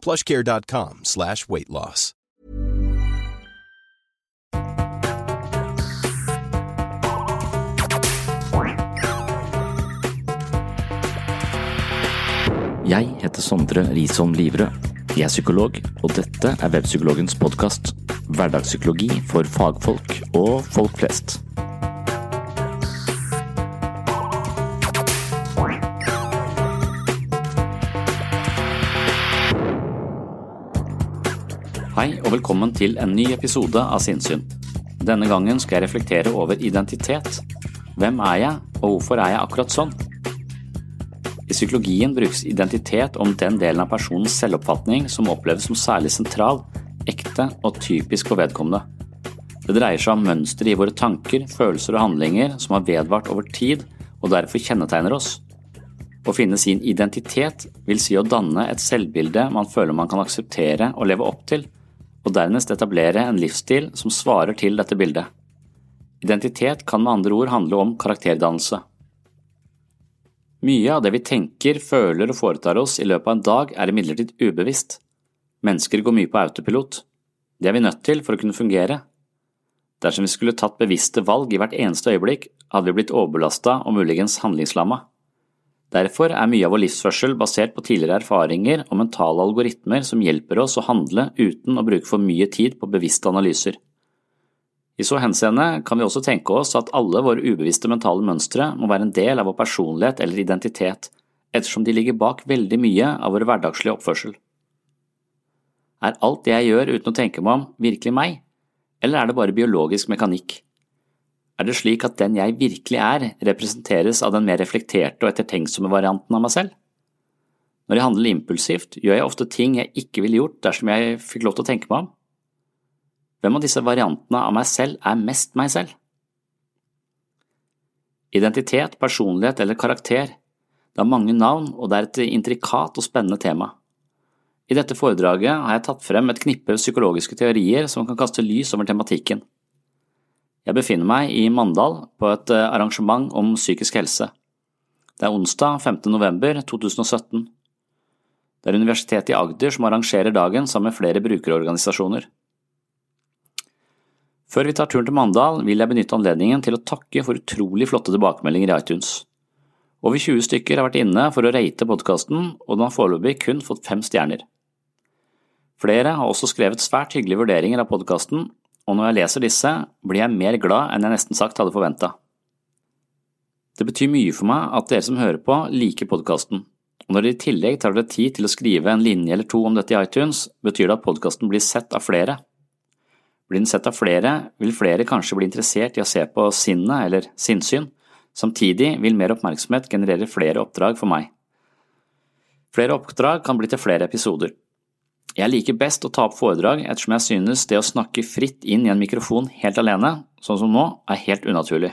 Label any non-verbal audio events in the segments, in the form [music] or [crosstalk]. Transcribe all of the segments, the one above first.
plushcare.com slash weight loss. Jeg heter Sondre Risholm Livrød. Jeg er psykolog, og dette er Webpsykologens podkast. Hverdagspsykologi for fagfolk og folk flest. Og velkommen til en ny episode av Sinnsyn. Denne gangen skal jeg reflektere over identitet. Hvem er jeg, og hvorfor er jeg akkurat sånn? I psykologien brukes identitet om den delen av personens selvoppfatning som oppleves som særlig sentral, ekte og typisk for vedkommende. Det dreier seg om mønstre i våre tanker, følelser og handlinger som har vedvart over tid og derfor kjennetegner oss. Å finne sin identitet vil si å danne et selvbilde man føler man kan akseptere og leve opp til, og dernest etablere en livsstil som svarer til dette bildet. Identitet kan med andre ord handle om karakterdannelse. Mye av det vi tenker, føler og foretar oss i løpet av en dag er imidlertid ubevisst. Mennesker går mye på autopilot. Det er vi nødt til for å kunne fungere. Dersom vi skulle tatt bevisste valg i hvert eneste øyeblikk, hadde vi blitt overbelasta og muligens handlingslamma. Derfor er mye av vår livsførsel basert på tidligere erfaringer og mentale algoritmer som hjelper oss å handle uten å bruke for mye tid på bevisste analyser. I så henseende kan vi også tenke oss at alle våre ubevisste mentale mønstre må være en del av vår personlighet eller identitet, ettersom de ligger bak veldig mye av vår hverdagslige oppførsel. Er alt det jeg gjør uten å tenke meg om, virkelig meg, eller er det bare biologisk mekanikk? Er det slik at den jeg virkelig er, representeres av den mer reflekterte og ettertenksomme varianten av meg selv? Når jeg handler impulsivt, gjør jeg ofte ting jeg ikke ville gjort dersom jeg fikk lov til å tenke meg om. Hvem av disse variantene av meg selv er mest meg selv? Identitet, personlighet eller karakter, det har mange navn og det er et intrikat og spennende tema. I dette foredraget har jeg tatt frem et knippe psykologiske teorier som kan kaste lys over tematikken. Jeg befinner meg i Mandal på et arrangement om psykisk helse. Det er onsdag 5. november 2017. Det er Universitetet i Agder som arrangerer dagen sammen med flere brukerorganisasjoner. Før vi tar turen til Mandal, vil jeg benytte anledningen til å takke for utrolig flotte tilbakemeldinger i iTunes. Over 20 stykker har vært inne for å rate podkasten, og den har foreløpig kun fått fem stjerner. Flere har også skrevet svært hyggelige vurderinger av podkasten, og når jeg leser disse, blir jeg mer glad enn jeg nesten sagt hadde forventa. Det betyr mye for meg at dere som hører på, liker podkasten, og når dere i tillegg tar dere tid til å skrive en linje eller to om dette i iTunes, betyr det at podkasten blir sett av flere. Blir den sett av flere, vil flere kanskje bli interessert i å se på sinnet eller sinnssyn, samtidig vil mer oppmerksomhet generere flere oppdrag for meg. Flere oppdrag kan bli til flere episoder. Jeg liker best å ta opp foredrag ettersom jeg synes det å snakke fritt inn i en mikrofon helt alene, sånn som nå, er helt unaturlig.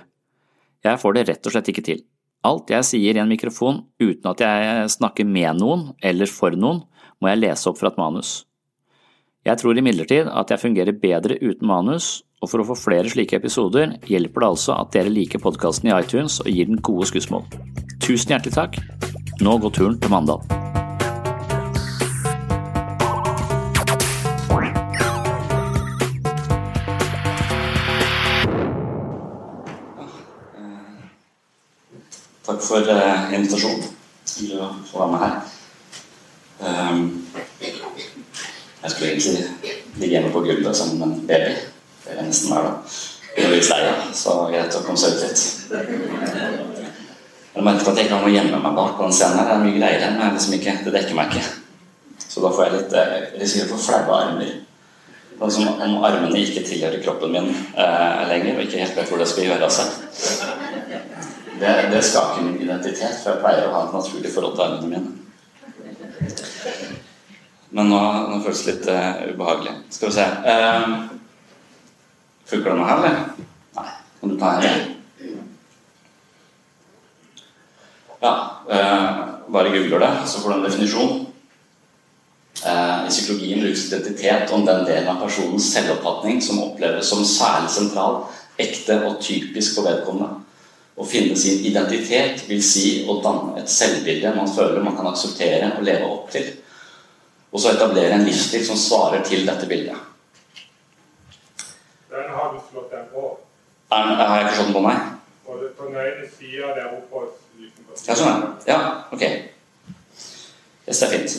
Jeg får det rett og slett ikke til. Alt jeg sier i en mikrofon uten at jeg snakker med noen eller for noen, må jeg lese opp fra et manus. Jeg tror imidlertid at jeg fungerer bedre uten manus, og for å få flere slike episoder hjelper det altså at dere liker podkasten i iTunes og gir den gode skussmål. Tusen hjertelig takk. Nå går turen til Mandal. For uh, invitasjonen til å få være med her. Um, jeg skulle egentlig ligge hjemme på gulvet som en baby. Det er nesten hver dag. Jeg er litt lei, så greit å komme seg ut litt. Jeg merket at jeg ikke har noe gjemme meg bak på den scenen. Det er mye greier men liksom ikke, det dekker meg ikke. Så da får jeg litt eh, risikerer å få flaue armer. Det er som om armene ikke tilhører kroppen min eh, lenger, og ikke helt vet hvor det skal gjøre av seg. Det, det skaper min identitet, for jeg pleier å ha et naturlig forhold til armene mine. Men nå, nå føles det litt uh, ubehagelig. Skal vi se uh, Funker det nå her, eller? Nei. Kan du ta her? Ja. Uh, bare googler det, så får du en definisjon. I psykologien brukes identitet om den delen av personens selvoppfatning som oppleves som særlig sentral, ekte og typisk for vedkommende. Å finne sin identitet vil si å danne et selvbilde man føler man kan akseptere og leve opp til. Og så etablere en livsstil som svarer til dette bildet. Den har du slått den på. Er, har jeg ikke slått den på nei? På den ene sida der oppe Ja, sånn er Ja, ok. Yes, det er fint.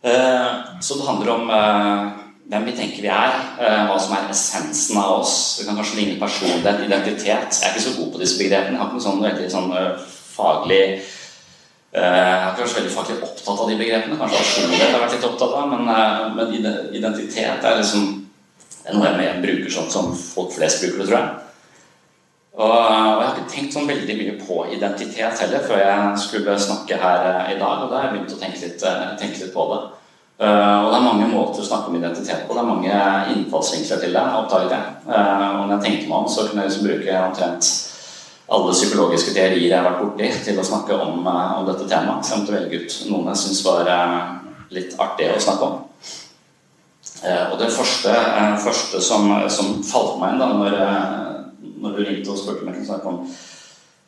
Uh, så det handler om uh, hvem vi tenker vi er, uh, hva som er essensen av oss. Det kan kanskje ligne personlighet, identitet. Jeg er ikke så god på disse begrepene. Jeg har ikke noe sånn veldig sånn faglig jeg er ikke veldig faglig opptatt av de begrepene. Kanskje personlighet har vært litt opptatt av, men, men identitet er liksom noe jeg bruker sånn som folk flest bruker det, tror jeg. Og, jeg har ikke tenkt sånn veldig mye på identitet heller før jeg skulle snakke her i dag. Og da har jeg begynt å tenke litt, tenke litt på det. Uh, og det er mange måter å snakke om identitet på. Det er mange innfallsvinkler til det. oppdaget jeg. Uh, og når jeg tenker meg om, så kunne jeg liksom bruke omtrent alle psykologiske teorier jeg har vært borti, til å snakke om, uh, om dette temaet. Så jeg måtte velge ut noen jeg syns var litt artig å snakke om. og det første, første som, som, falt meg inn da når, når du ringte og spurte om jeg kunne snakke om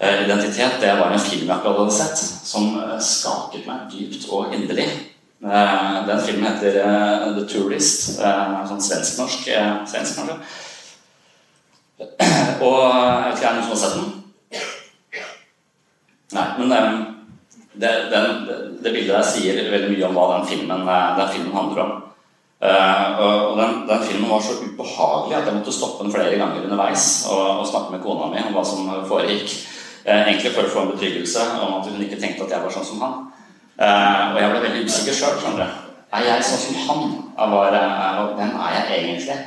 identitet, det var en film jeg akkurat hadde sett, som skaket meg dypt og inderlig. Den filmen heter The Tourist. Sånn svensk-norsk. Svensk, kanskje. [clears throat] Og jeg vet ikke, er det noen som har sett den? Nei, men det, den, det bildet der sier veldig mye om hva den filmen, den filmen handler om. Og den, den, filmen var så ubehagelig at jeg måtte stoppe den flere ganger underveis og, og snakke med kona mi om hva som foregikk. Egentlig for å få en betryggelse om at hun ikke tenkte at jeg var sånn som han. Uh, og jeg ble veldig usikker sjøl. Er jeg sånn som han? Var, hvem er jeg egentlig?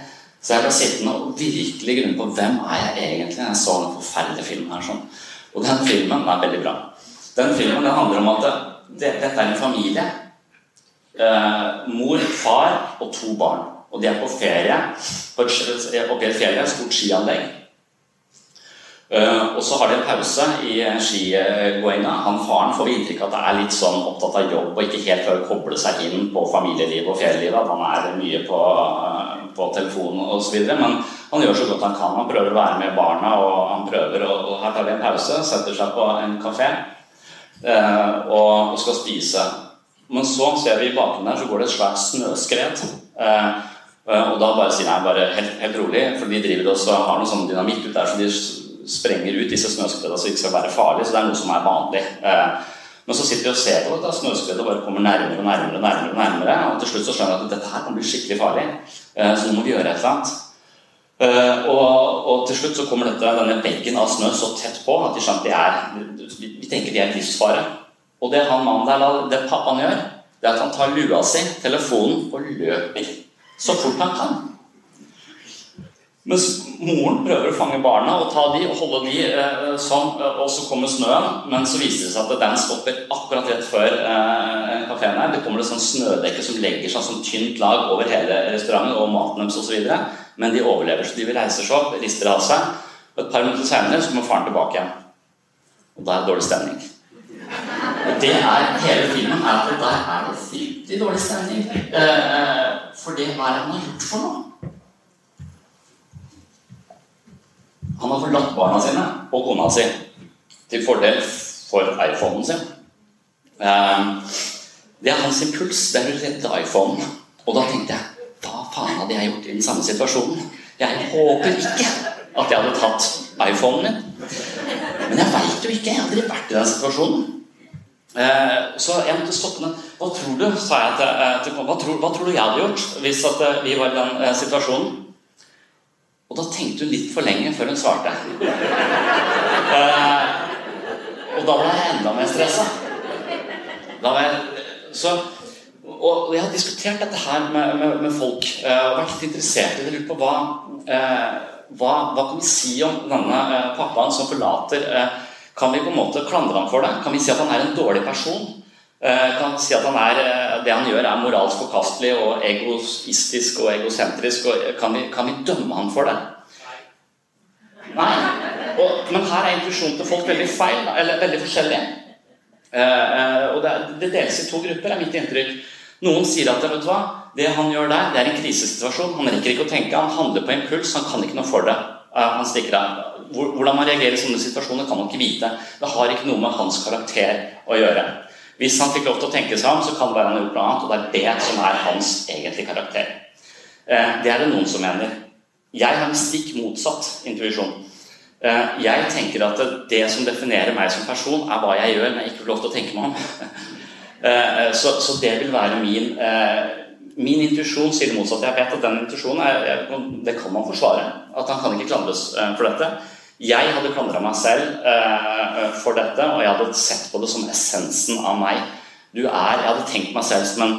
Så jeg ble sittende og virkelig grunne på hvem er jeg egentlig jeg så den forferdelige filmen her. sånn. Og den filmen er veldig bra. Den filmen den handler om at det, dette er en familie Uh, mor, far og to barn. Og de er på ferie på et, i et fjell, stort skianlegg. Uh, og så har de en pause i skigåinga. Han faren får vi inntrykk av at det er litt sånn opptatt av jobb og ikke helt klarer å koble seg inn på familielivet og fjellivet. At han er mye på, uh, på telefonen osv. Men han gjør så godt han kan. Han prøver å være med barna, og han prøver og her tar de en pause, setter seg på en kafé uh, og, skal spise. Men så ser vi i bakgrunnen der så går det et svært snøskred. Eh, eh, og da bare sier jeg bare helt, helt rolig, for de driver også har noe sånn dynamitt ut der, så de sprenger ut disse snøskredene så det ikke skal være farlig. Så det er noe som er vanlig. Eh, men så sitter vi og ser på dette snøskredet bare kommer nærmere og nærmere. Nærmere, og nærmere, og til slutt så skjønner vi at dette her kan bli skikkelig farlig. Eh, så nå må vi gjøre et eller annet. Uh, og, og, til slutt så kommer dette, denne veggen av snø så tett på at de skjønner at de er, vi, vi tenker de er livsfare. Og det han mannen der, det pappaen gjør, det er at han tar lua si, telefonen, og løper så fort han kan. Mens moren prøver å fange barna og ta de og holde de eh, sånn, og så kommer snøen. Men så viser det seg at den stopper akkurat rett før eh, kafeen her. Det kommer et sånn snødekke som legger seg som tynt lag over hele restauranten og maten deres osv. Men de overlever, så de vil reise seg opp, rister av seg. Og et par minutter senere så kommer faren tilbake igjen. Og da er det dårlig stemning. Og det er hele filmen er at der er det fryktelig dårlig stemning. Eh, for det hva er det han har gjort for noe? Han har forlatt barna sine og kona si til fordel for iPhonen sin. Eh, det er hans impuls. Det er å redde iPhonen. Og da tenkte jeg hva faen hadde jeg gjort i den samme situasjonen? Jeg håper ikke at jeg hadde tatt iPhonen min. Men jeg veit jo ikke. Jeg hadde aldri vært i den situasjonen. Eh, så jeg måtte stoppe den. Hva tror du sa jeg til, eh, til hva, tror, hva tror du jeg hadde gjort hvis eh, vi var i den eh, situasjonen? Og da tenkte hun litt for lenge før hun svarte. Eh, og da ble jeg enda mer stressa. Og jeg har diskutert dette her med, med, med folk eh, og vært litt interessert i det. Lurt på hva, eh, hva, hva kan vi si om denne eh, pappaen som forlater eh, Kan vi på en måte klandre ham for det? Kan vi si at han er en dårlig person? Eh, kan si at han er, eh, det han gjør, er moralsk forkastelig og egoistisk og egosentrisk? Og kan, vi, kan vi dømme han for det? Nei. Og, men her er intuisjonen til folk veldig feil, eller veldig forskjellig. Eh, eh, og det, det deles i to grupper, er mitt inntrykk. Noen sier at vet du hva, det han gjør der, det er en krisesituasjon. Han rekker ikke å tenke, han handler på impuls, han kan ikke noe for det. Eh, han stikker av. Hvordan man reagerer i sånne situasjoner, kan man ikke vite. Det har ikke noe med hans karakter å gjøre. Hvis han fikk lov til å tenke seg om, så kan det være han har gjort noe annet, og det er det som er hans egentlige karakter. Eh, Det er det noen som mener. Jeg har en stikk motsatt intuisjon. Eh, Jeg tenker at det, som definerer meg som person, er hva jeg gjør når jeg ikke får lov til å tenke meg om. [laughs] Eh, Så, det vil være min Min intuisjon sier det motsatte. Jeg vet at den intuisjonen det kan man forsvare. At han kan ikke klandres for dette. Jeg hadde klandra meg selv eh, for dette, og jeg hadde sett på det som essensen av meg. Du er, Jeg hadde tenkt meg selv som en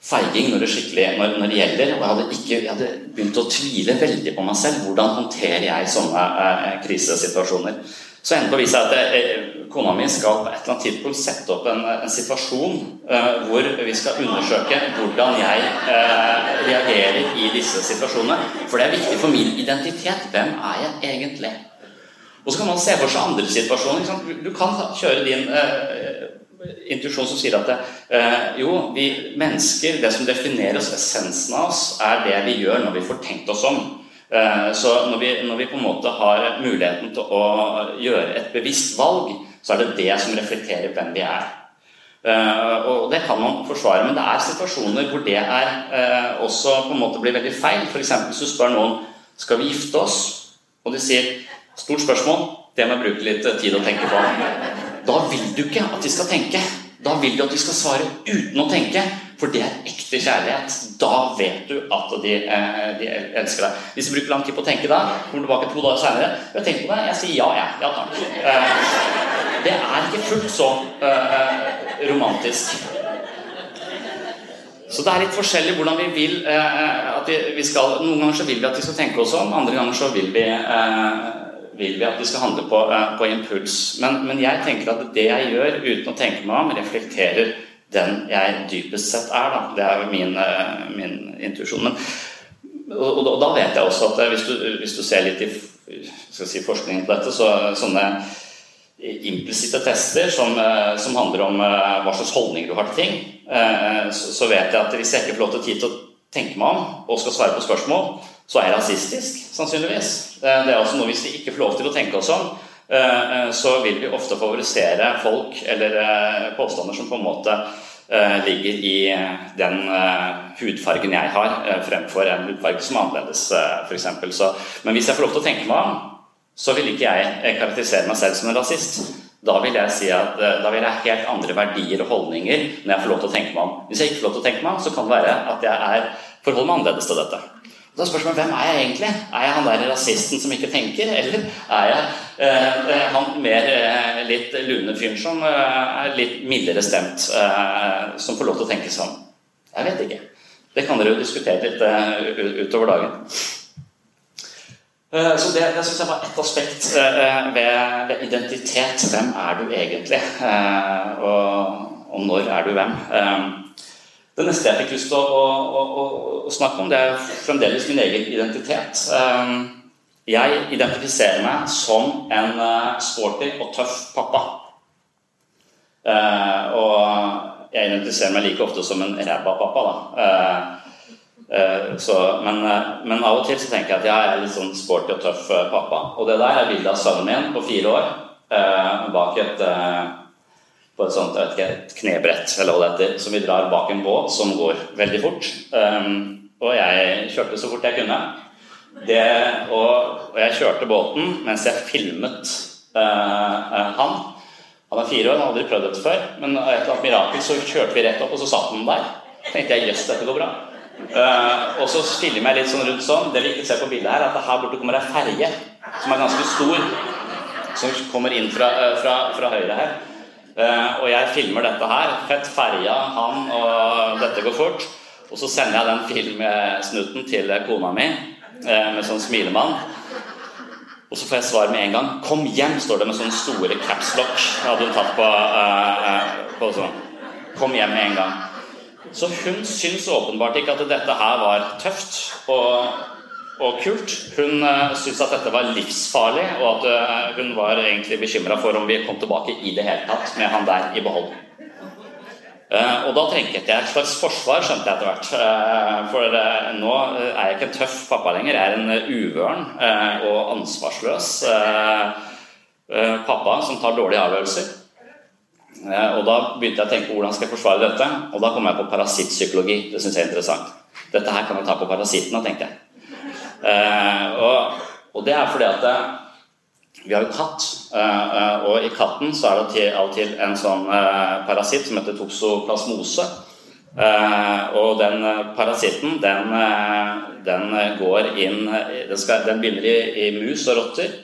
feiging når det, når, når det gjelder. Og jeg hadde, ikke, jeg hadde begynt å tvile veldig på meg selv. Hvordan håndterer jeg sånne eh, krisesituasjoner? Så endte på å vise at jeg, kona mi skal på et eller annet tidspunkt sette opp en, en situasjon eh, hvor vi skal undersøke hvordan jeg eh, reagerer i disse situasjonene. For det er viktig for min identitet. Hvem er jeg egentlig? Og så kan man se for seg andre situasjoner. Du kan kjøre din eh, intuisjon som sier at eh, jo, vi mennesker, det som definerer oss, essensen av oss, er det vi gjør når vi får tenkt oss om. Eh, så når vi, når vi på en måte har muligheten til å gjøre et bevisst valg, så er det det som reflekterer hvem vi er. Eh, og det kan man forsvare, men det er situasjoner hvor det er eh, også på en måte blir veldig feil. F.eks. hvis du spør noen skal vi gifte oss, og de sier stort spørsmål, det må jeg bruke litt tid å tenke på. Da vil du ikke at de skal tenke. Da vil de at de skal svare uten å tenke, for det er ekte kjærlighet. Da vet du at de, eh, de elsker deg. Hvis du bruker lang tid på å tenke da, kommer tilbake to dager senere Jeg tenker på det, jeg sier ja, jeg. Ja takk. Eh, det er ikke fullt så eh, romantisk. Så det er litt forskjellig hvordan vi vil at vi, skal Noen ganger så vil vi at de skal tenke oss om, andre ganger så vil vi, vil vi at vi skal handle på, eh, på impuls. Men, men jeg tenker at det jeg gjør uten å tenke meg om, reflekterer den jeg dypest sett er. Da. Det er min, eh, min intuisjon. Og, og, da- vet jeg også at eh, hvis du, hvis du ser litt i si, forskningen på dette, så sånne implisitte tester som, som handler om hva slags holdninger du har til ting, så, så vet jeg at hvis jeg ikke får lov til tid til å tenke meg om og skal svare på spørsmål, så er rasistisk, sannsynligvis. Eh, Det er også noe hvis vi ikke får lov til å tenke oss om, eh, eh, så vil vi ofte favorisere folk eller påstander som på en måte ligger i den hudfargen jeg har, fremfor en hudfarge som er annerledes, f.eks. Men hvis jeg får lov til å tenke meg om, så vil ikke jeg karakterisere meg selv som en rasist. Da vil jeg si at da vil jeg ha helt andre verdier og holdninger når jeg får lov til å tenke meg om. Hvis jeg ikke får lov til å tenke meg om, så kan det være at jeg er, forholder meg annerledes til dette. Da er spørsmålet hvem er jeg egentlig? Er jeg han der rasisten som ikke tenker, eller er jeg eh, eh, han mer eh, litt lune fyren som eh, er litt mildere stemt, eh, som får lov til å tenke sånn? Jeg vet ikke. Det kan dere jo diskutere litt eh, utover dagen. Så Det, det synes jeg var ett aspekt ved, ved identitet. Hvem er du egentlig? Og, og når er du hvem? Det neste jeg fikk lyst til å, å, å, å snakke om, det er fremdeles min egen identitet. Eh, Jeg identifiserer meg som en eh, sporty og tøff pappa. Eh, Og jeg identifiserer meg like ofte som en ræva pappa. da. Eh, så, men, men, av og til så tenker jeg at jeg er litt sånn sporty og tøff pappa. Og det der er bildet av sønnen min på fire år bak et på et sånt ikke, et knebrett eller hva det heter, som vi drar bak en båt som går veldig fort. og jeg kjørte så fort jeg kunne. Det, og, og, jeg kjørte båten mens jeg filmet han. Han er fire år, han har aldri prøvd dette før. Men et eller annet mirakel så kjørte vi rett opp, og så satt han der. tenkte jeg jøss, dette går bra. Uh, og så filmer jeg litt sånn rundt sånn. Det vi ikke ser på bildet her, er at her borte kommer ei ferge som er ganske stor. Som kommer inn fra, uh, fra, fra høyre her. Uh, og jeg filmer dette her. Fett ferja, han, og dette går fort. Og så sender jeg den filmsnutten til kona mi med sånn smilemann. Og så får jeg svar med en gang. 'Kom hjem', står det med sånne store capslock. Hadde hun tatt på, på sånn. Kom hjem med en gang. Så hun syns åpenbart ikke at dette her var tøft og, og kult. Hun uh, syntes at dette var livsfarlig, og at uh, hun var egentlig bekymra for om vi kom tilbake i det hele tatt med han der i behold. Uh, og da trengte jeg et slags forsvar, skjønte jeg etter hvert. For nå er jeg ikke en tøff pappa lenger. Jeg er en uvøren og ansvarsløs pappa som tar dårlige avgjørelser. Eh, og Da begynte jeg å tenke hvordan skal jeg forsvare dette, og da kom jeg på parasittpsykologi. Det syns jeg er interessant. Dette her kan jeg ta på parasittene, tenkte jeg. Eh, og, og, det er fordi at det, vi har jo katt, og i katten så er det av og til en sånn parasitt som heter toksoplasmose. og den parasitten, den, den går inn Den, skal, den begynner i, i mus og rotter.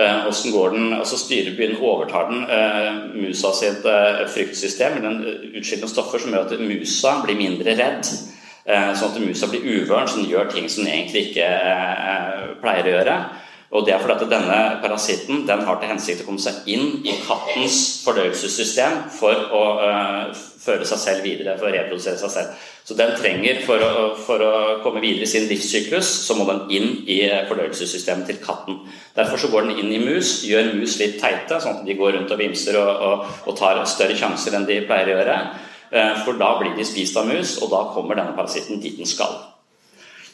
Og eh, går den, altså styrebyen overtar den musa sitt fryktsystem, den utskillende stoffer som gjør at musa blir mindre redd. Uh, sånn at musa blir uvøren, som gjør ting som den egentlig ikke pleier å gjøre. Og det er fordi at denne parasitten den har til hensikt å komme seg inn i kattens fordøyelsessystem for å føre seg selv videre, for å reprodusere seg selv. Så den trenger, for å, for å komme videre i sin livssyklus, så må den inn i fordøyelsessystemet til katten. Derfor så går den inn i mus, gjør mus litt teite, sånn at de går rundt og vimser og, og, og tar større sjanser enn de pleier å gjøre. Eh, for da blir de spist av mus, og da kommer denne parasitten dit den skal.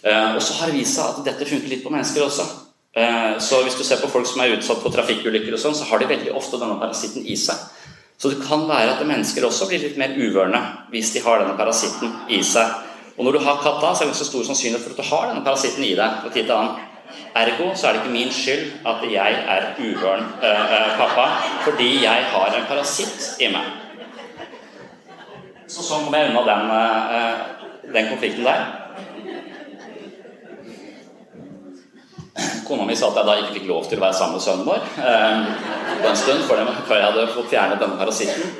Eh, og så har det vist seg at dette funker litt på mennesker også. Eh, så hvis du ser på folk som er utsatt for trafikkulykker, og sånn, så har de veldig ofte denne parasitten i seg. Så det kan være at mennesker også blir litt mer uvørne hvis de har denne parasitten i seg. Og når du har katt da, så er det så stor sannsynlighet for at du har denne parasitten i deg. fra tid til annen. Ergo så er det ikke min skyld at jeg er uvøren øh, øh, pappa, fordi jeg har en parasitt i meg. Så sånn kom jeg unna den, øh, den konflikten der. Kona mi sa at jeg da ikke fikk lov til å være sammen med sønnen vår eh, på en stund før jeg hadde fått fjernet denne parasitten.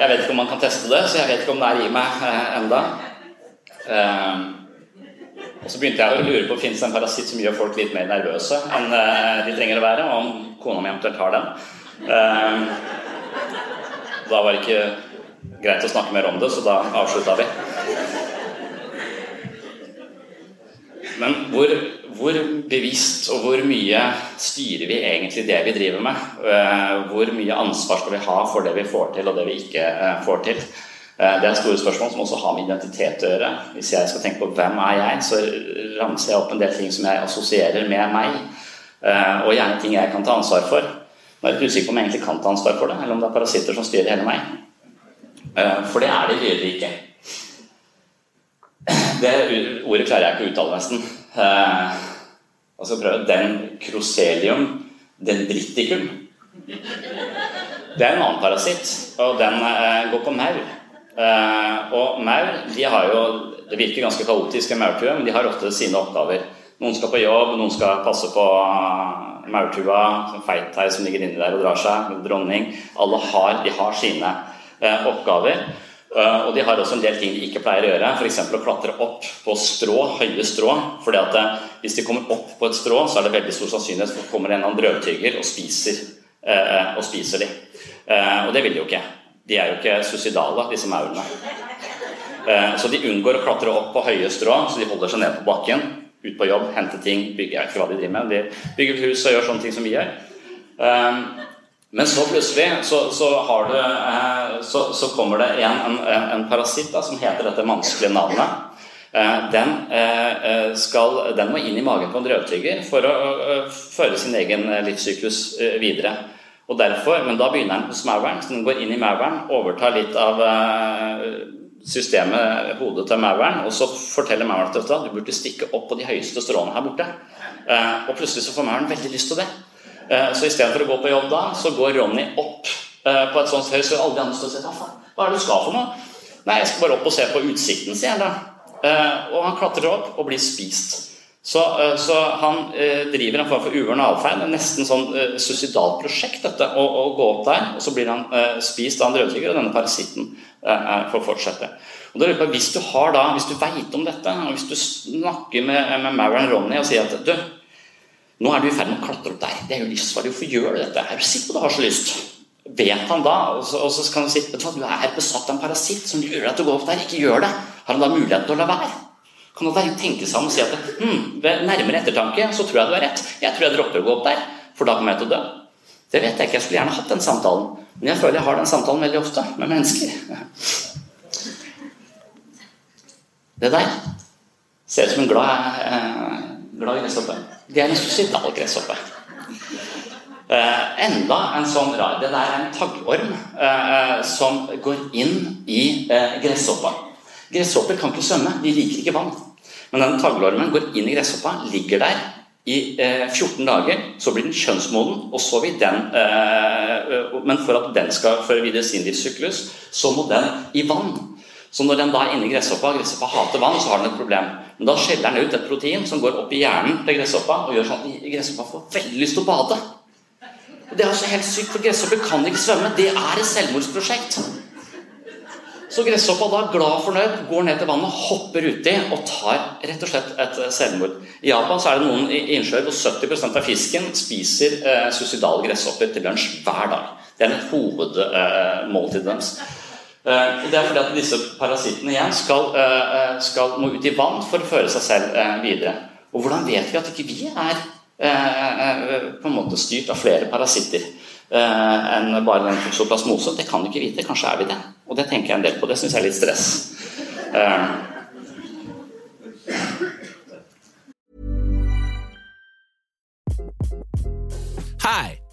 Jeg vet ikke om man kan teste det, så jeg vet ikke om det er i meg eh, enda. Eh, og så begynte jeg å lure på om det en parasitt som gjør folk litt mer nervøse enn eh, de trenger å være, og om kona mi eventuelt har den. Eh, da var det ikke greit å snakke mer om det, så da avslutta vi. Men hvor, hvor, bevisst og hvor mye styrer vi egentlig det vi driver med? Eh, hvor mye ansvar skal vi ha for det vi får til, og det vi ikke eh, får til? Eh, det er store spørsmål som også har med identitet å gjøre. Hvis jeg skal tenke på hvem er jeg, så ramser jeg opp en del ting som jeg assosierer med meg. Og gjerne ting jeg kan ta ansvar for. Nå er jeg litt usikker på om jeg egentlig kan ta ansvar for det, eller om det er parasitter som styrer hele meg. For det er det videre ikke. Det ordet klarer jeg ikke å uttale, nesten. Eh, altså prøve Den crocelium dendriticum. Det er en annen parasitt, og den eh, går på maur. Eh, og maur de har jo Det virker ganske kaotisk, en maurtue, men de har ofte sine oppgaver. Noen skal på jobb, noen skal passe på maurtua, feithei som ligger inni der og drar seg, dronning. Alle har, de har sine eh, oppgaver. Eh, og de har også en del ting de ikke pleier å gjøre, f.eks. å klatre opp på strå, høye strå. fordi at eh, Hvis de kommer opp på et strå, så er det veldig stor sannsynlighet for at det kommer en drøvtygger og spiser, eh, og spiser de. Og det vil de jo ikke. De er jo ikke suicidale, disse maurene. Så de unngår å klatre opp på høye strå, så de holder seg ned på bakken, ut på jobb, hente ting, bygge, jeg vet ikke hva de driver med. De bygger hus og gjør sånne ting som vi gjør. Men så plutselig så, så, du, eh, så, så kommer det en, en, en parasitt da, som heter dette vanskelige navnet. Den, skal, den, må inn i magen på en drøvtygger for å føre sin egen livssyklus videre. Og derfor, Men da begynner den hos mauren, så den går inn i mauren, overtar litt av systemet, hodet til mauren, og så forteller mauren at du burde stikke opp på de høyeste strålene her borte. Og plutselig så får mauren veldig lyst til det. Så istedenfor å gå på jobb da, så går Ronny opp på et sånt høyt så alle de andre står og sier hva, hva er det du skal for noe? Nei, jeg skal bare opp og se på utsikten, sier han da. Eh, og han klatrer opp og blir spist. Så, eh, så han eh, driver en form for uvøren atferd. Nesten sånn suicidalt prosjekt, dette. Å, å, gå opp der, og så blir han spist av en drøvtygger, og denne parasitten får fortsette. Og da Hvis du har da, hvis du veit om dette, og hvis du snakker med, med Maren Ronny og sier at du, nå er du i ferd med å klatre opp der, det er jo livsfarlig, hvorfor gjør du dette? Er du sikker på at du har så lyst? vet han da, og så, og så kan han si vet du er besatt av en parasitt som gjør at du går opp der. Ikke gjør det. Har han da muligheten til å la være? Kan han da tenke seg om og si at hm, ved nærmere ettertanke så tror jeg du har rett. Jeg tror jeg dropper å gå opp der, for da kommer jeg til å dø. Det vet jeg ikke. Jeg skulle gjerne hatt den samtalen. Men jeg føler jeg har den samtalen veldig ofte med mennesker. Det der ser ut som en glad, eh, glad gresshoppe. Det er en suicidal gresshoppe. Eh, enda en sånn rar Det der er en taggorm eh, som går inn i eh, gresshoppa. Gresshopper kan ikke svømme, de liker ikke vann. Men den taglormen går inn i gresshoppa, ligger der i 14 dager. Så blir den kjønnsmoden, og så vil den Men for at den skal føre videre sin livssyklus, så må den i vann. Så når den da er inne i gresshoppa, gresshoppa hater vann, så har den et problem. Men da skjeller den ut et protein som går opp i hjernen til gresshoppa og gjør sånn at gresshoppa får veldig lyst til å bade. Og Det er også helt sykt, for gresshopper kan ikke svømme. Det er et selvmordsprosjekt. Så gresshoppa da, glad og fornøyd, går ned til vannet, hopper uti og tar rett og slett et eh, selvmord. I Japan så er det noen innsjøer hvor 70% av fisken spiser eh, suicidale gresshopper til lunsj hver dag. Det er hovedmåltidet hovedmåltid eh, deres. Eh, det er fordi at disse parasittene igjen skal, eh, skal, må ut i vann for å føre seg selv eh, videre. Og hvordan vet vi at ikke vi er Eh, eh, på en måte styrt av flere parasitter eh, enn bare den toksoplasmose. Det kan du ikke vite. Kanskje er vi det. Og det tenker jeg en del på. Det syns jeg er litt stress. Hi,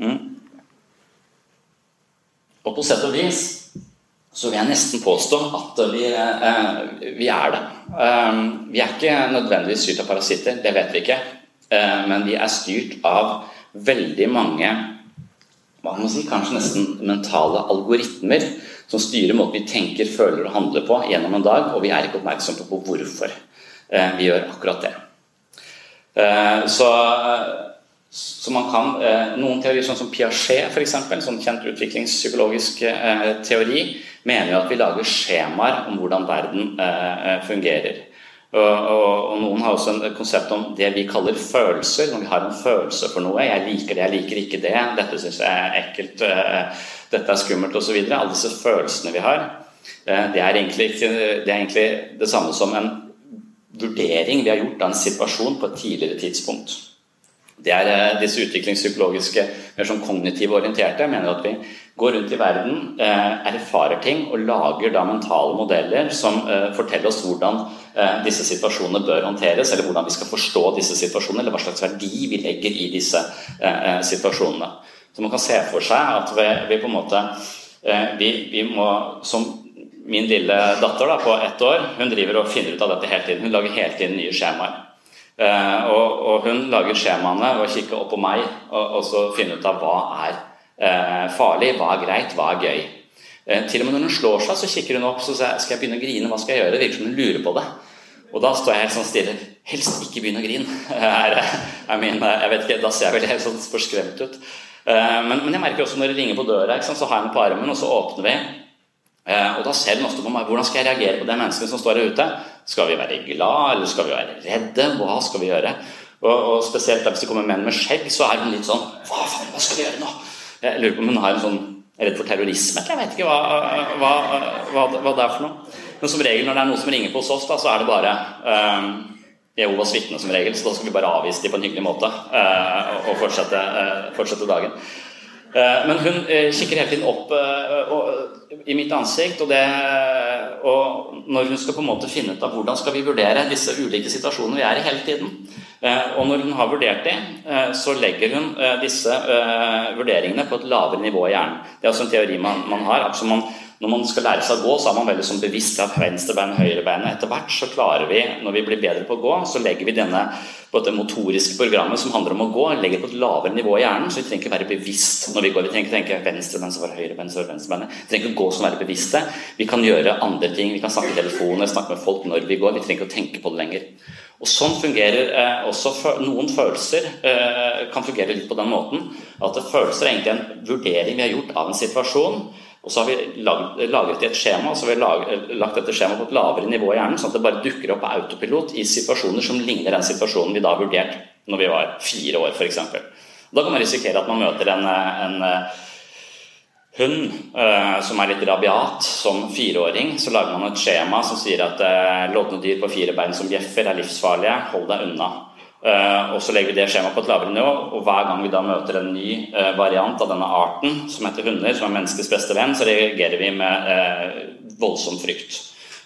Mm. Og på sett og vis så vil jeg nesten påstå at vi, eh, vi er det. Eh, vi er ikke nødvendigvis styrt av parasitter, det vet vi ikke. Eh, men vi er styrt av veldig mange hva man si, kanskje nesten mentale algoritmer som styrer måten vi tenker, føler og handler på gjennom en dag, og vi er ikke oppmerksomme på hvorfor vi gjør akkurat det. Så så man kan, Noen teorier, sånn som Piaget, f.eks., eksempel, sånn kjent utviklingspsykologisk teori, mener jo at vi lager skjemaer om hvordan verden eh, fungerer. Og, Noen har også et konsept om det vi kaller følelser. Når vi har en følelse for noe. 'Jeg liker det, jeg liker ikke det. Dette syns jeg er ekkelt. Eh, dette er skummelt', osv. Alle disse følelsene vi har. Eh, det er, egentlig, det er egentlig det samme som en vurdering vi har gjort av en situasjon på et tidligere tidspunkt. Det er eh, disse utviklingspsykologiske, mer sånn kognitive orienterte. Jeg mener at vi går rundt i verden, eh, erfarer ting og lager da mentale modeller som forteller oss hvordan disse situasjonene bør håndteres, eller hvordan vi skal forstå disse situasjonene, eller hva slags verdi vi legger i disse situasjonene. Så man kan se for seg at vi, vi på en måte vi, vi må som min lille datter da, på ett år hun driver og finner ut av dette hele tiden. Hun lager hele tiden nye skjemaer. Eh, og, og, hun lager skjemaene og kikker opp på meg og, og, så finner ut av hva er eh, farlig, hva er greit, hva er gøy. Eh, til og med når hun slår seg, så kikker hun opp så sier skal jeg begynne å grine. Hva skal jeg gjøre? Virker som hun lurer på det. Og da står jeg helt sånn stille. Helst ikke begynne å grine. [laughs] Er, er min, jeg vet ikke, Da ser jeg vel helt sånn forskremt ut. Eh, men, men, jeg merker også når det ringer på døra, så har jeg den på armen, og så åpner vi. Eh, og da ser den ofte på meg hvordan skal jeg reagere på det mennesket som står her ute. Skal vi være glad, eller skal vi være redde? Hva skal vi gjøre? Og, og spesielt hvis det kommer menn med skjegg, så er hun litt sånn Hva faen, hva skal vi gjøre nå? Jeg lurer på om hun har en sånn er redd for terrorisme, eller jeg vet ikke hva, hva, hva, hva, det er for noe. Men som regel når det er noe som ringer på hos oss, da, så er det bare um, Jehovas vitne som regel, så da skal vi bare avvise dem på en hyggelig måte uh, og fortsette, uh, fortsette dagen. Men hun kikker hele tiden opp og i mitt ansikt. Og, det, og, når hun skal på en måte finne ut av hvordan skal vi vurdere disse ulike situasjonene vi er i hele tiden. Eh, og når hun har vurdert dem, eh, så legger hun eh, disse vurderingene på et lavere nivå i hjernen. Det er også en teori man, man har. Altså man, når man skal lære seg å gå, så er man veldig sånn bevisst at venstrebein, høyrebeinet. Etter hvert så klarer vi, når vi blir bedre på å gå, så legger vi denne på dette motoriske programmet som handler om å gå, legger på et lavere nivå i hjernen. Så vi trenger ikke være bevisst når vi går. Vi trenger ikke tenke venstre bein, så var høyre bein, så var venstre bein. Vi trenger ikke gå som være bevisste. Vi kan gjøre andre ting. Vi kan snakke i telefoner, snakke med folk når vi går. Vi trenger ikke å tenke på det lenger. Og Sånn fungerer eh, også noen følelser. Eh, kan fungere litt på den måten at følelser er egentlig en vurdering vi har gjort av en situasjon. Og så har vi laget, et skjema så har vi laget, lagt dette skjemaet på et lavere nivå i hjernen, sånn at det bare dukker opp på autopilot i situasjoner som ligner den situasjonen vi da vurderte når vi var fire år, f.eks. Da kan man risikere at man møter en, en eh, hund uh, som er litt rabiat som fireåring. Så lager man et skjema som sier at uh, lodne dyr på fire bein som bjeffer, er livsfarlige. Hold deg unna. Uh, og så legger vi det skjemaet på et lavere nivå, og hver gang vi da møter en ny uh, variant av denne arten, som heter hunder, som er menneskets beste venn, så reagerer vi med uh, voldsom frykt.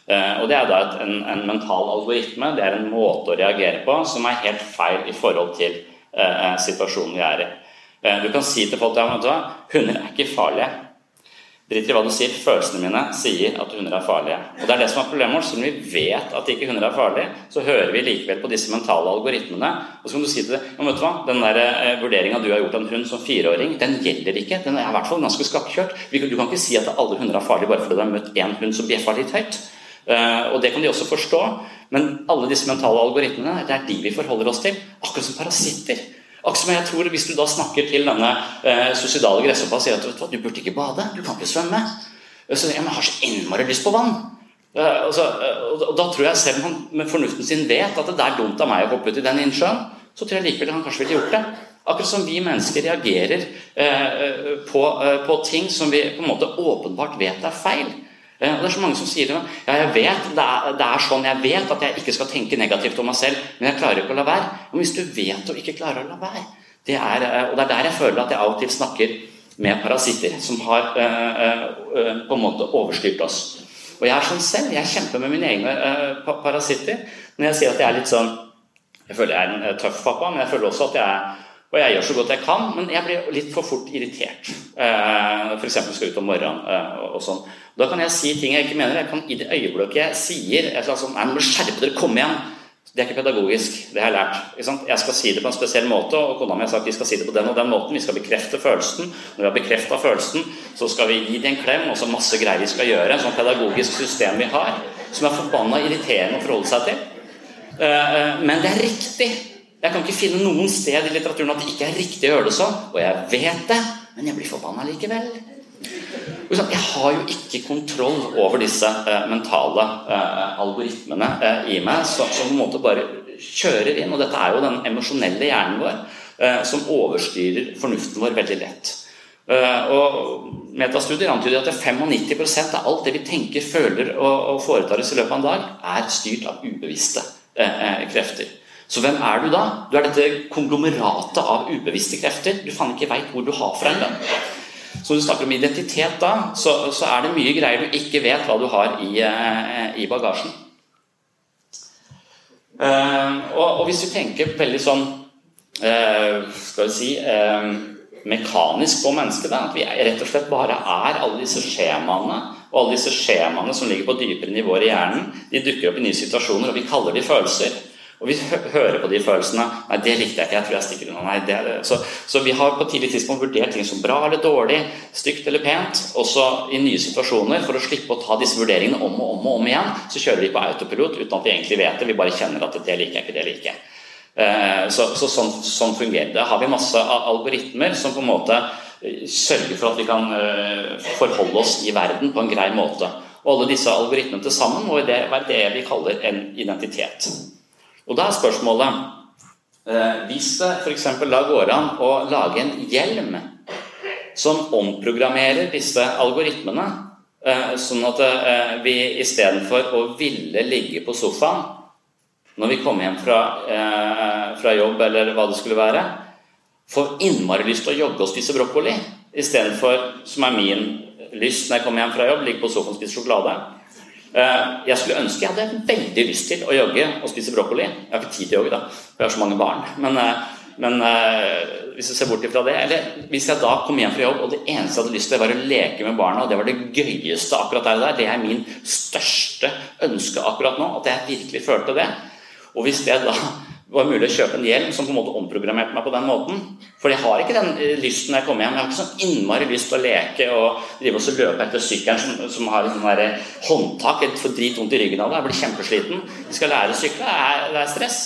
og Det er da en, en, mental algoritme, det er en måte å reagere på som er helt feil i forhold til situasjonen vi er i. du kan si til folk at hunder er ikke farlige. Driter i hva du sier. Følelsene mine sier at hunder er farlige. Og det er det som er problemet vårt. Siden vi vet at ikke hunder er farlige, så hører vi likevel på disse mentale algoritmene. Og så kan du si til det vet du hva, Den der eh, vurderinga du har gjort av en hund som fireåring, den gjelder ikke. Den er i hvert fall ganske skakkjørt. Du kan ikke si at alle hunder er farlige bare fordi du har møtt én hund som bjeffa litt høyt. Uh, og det kan de også forstå. Men alle disse mentale algoritmene, det er de vi forholder oss til. Akkurat som parasitter. Akkurat som jeg tror Hvis du da snakker til denne eh, suicidale gresshoppa og sier at du, du burde ikke bade, du kan ikke svømme Så jeg, jeg har så innmari lyst på vann. Eh, og, eh, og, da tror jeg selv om han med fornuften sin vet at det er dumt av meg å hoppe ut i den innsjøen, så tror jeg likevel han kanskje ville gjort det. Akkurat som vi mennesker reagerer eh, på, eh, på ting som vi på en måte åpenbart vet er feil. Og Det er så mange som sier det. ja, jeg vet det er, det er, sånn, jeg vet at jeg ikke skal tenke negativt om meg selv, men jeg klarer ikke å la være. Men hvis du vet og ikke klarer å la være det er, eh, Og det er der jeg føler at jeg av og til snakker med parasitter som har øh, øh, på en måte overstyrt oss. Og jeg er sånn selv. Jeg kjemper med mine egne øh, parasitter. Når jeg sier at jeg er litt sånn Jeg føler jeg er en tøff pappa, men jeg føler også at jeg er og jeg gjør så godt jeg kan, men jeg blir litt for fort irritert. Eh, F.eks. skal ut om morgenen og sånn. Da kan jeg si ting jeg ikke mener. Jeg kan I det øyeblikket jeg sier et eller annet sånt, må skjerpe dere, kom igjen! Det er ikke pedagogisk. Det har jeg lært. Jeg skal si det på en spesiell måte, og kona mi har sagt vi skal si det på den og den måten. Vi skal bekrefte følelsen. Når vi har bekrefta følelsen, så skal vi gi det en klem, og så masse greier vi skal gjøre. En sånn pedagogisk system vi har, som er forbanna irriterende å forholde seg til. Eh, eh, men det er riktig. Jeg kan ikke finne noen sted i litteraturen at det ikke er riktig å gjøre det sånn. Og jeg vet det, men jeg blir forbanna likevel. Jeg har jo ikke kontroll over disse eh, mentale eh, algoritmene eh, i meg som, på en måte bare kjører inn. Og dette er jo den emosjonelle hjernen vår som overstyrer fornuften vår veldig lett. Og Metastudier antyder at 95% av alt det vi tenker, føler og foretar oss i løpet av en dag, er styrt av ubevisste krefter. Så hvem er du da? Du er dette konglomeratet av ubevisste krefter. Du faen ikke veit hvor du har fra en Så når du snakker om identitet da, så, så, er det mye greier du ikke vet hva du har i, i bagasjen. og, og, hvis vi tenker veldig sånn Skal vi si mekanisk på mennesket. At vi rett og slett bare er alle disse skjemaene. Og alle disse skjemaene som ligger på dypere nivåer i hjernen, de dukker opp i nye situasjoner, og vi kaller de følelser. Og vi hører på de følelsene. 'Nei, det likte jeg ikke. Jeg tror jeg stikker unna.' Nei, det. Så, så, vi har på tidlig tidspunkt vurdert ting som bra eller dårlig, stygt eller pent. Også i nye situasjoner. For å slippe å ta disse vurderingene om og om og om igjen, så kjører vi på autopilot uten at vi egentlig vet det. Vi bare kjenner at det liker jeg ikke, det liker jeg. Eh, så, så sånn, sånn, fungerer det. har vi masse algoritmer som på en måte eh, sørger for at vi kan eh, forholde oss i verden på en grei måte. Og alle disse algoritmene til sammen må være det vi kaller en identitet. Og da er spørsmålet Hvis det f.eks. da går an å lage en hjelm som omprogrammerer disse algoritmene, sånn at vi istedenfor å ville ligge på sofaen når vi kommer hjem fra, eh, fra jobb eller hva det skulle være, får innmari lyst til å jogge og spise brokkoli istedenfor, som er min lyst når jeg kommer hjem fra jobb, ligge på sofaen og spise sjokolade. Eh, jeg skulle ønske jeg hadde veldig lyst til å jogge og spise brokkoli. Jeg har ikke tid til å jogge, da, for jeg har så mange barn. Men, eh, men eh, hvis du ser bort ifra det Eller hvis jeg da kom hjem fra jobb, og det eneste jeg hadde lyst til, var å leke med barna, og det var det gøyeste akkurat der og der, det er min største ønske akkurat nå, at jeg virkelig følte det. Og hvis det da var mulig å kjøpe en hjelm som på en måte omprogrammerte meg på den måten For jeg har ikke den eh, lysten når jeg kommer hjem. Jeg har ikke sånn innmari lyst til å leke og drive og løpe etter sykkelen som, som har sånn der håndtak. Jeg får drit vondt i ryggen av det. Jeg blir kjempesliten. Jeg skal lære å sykle. Det er, det er stress.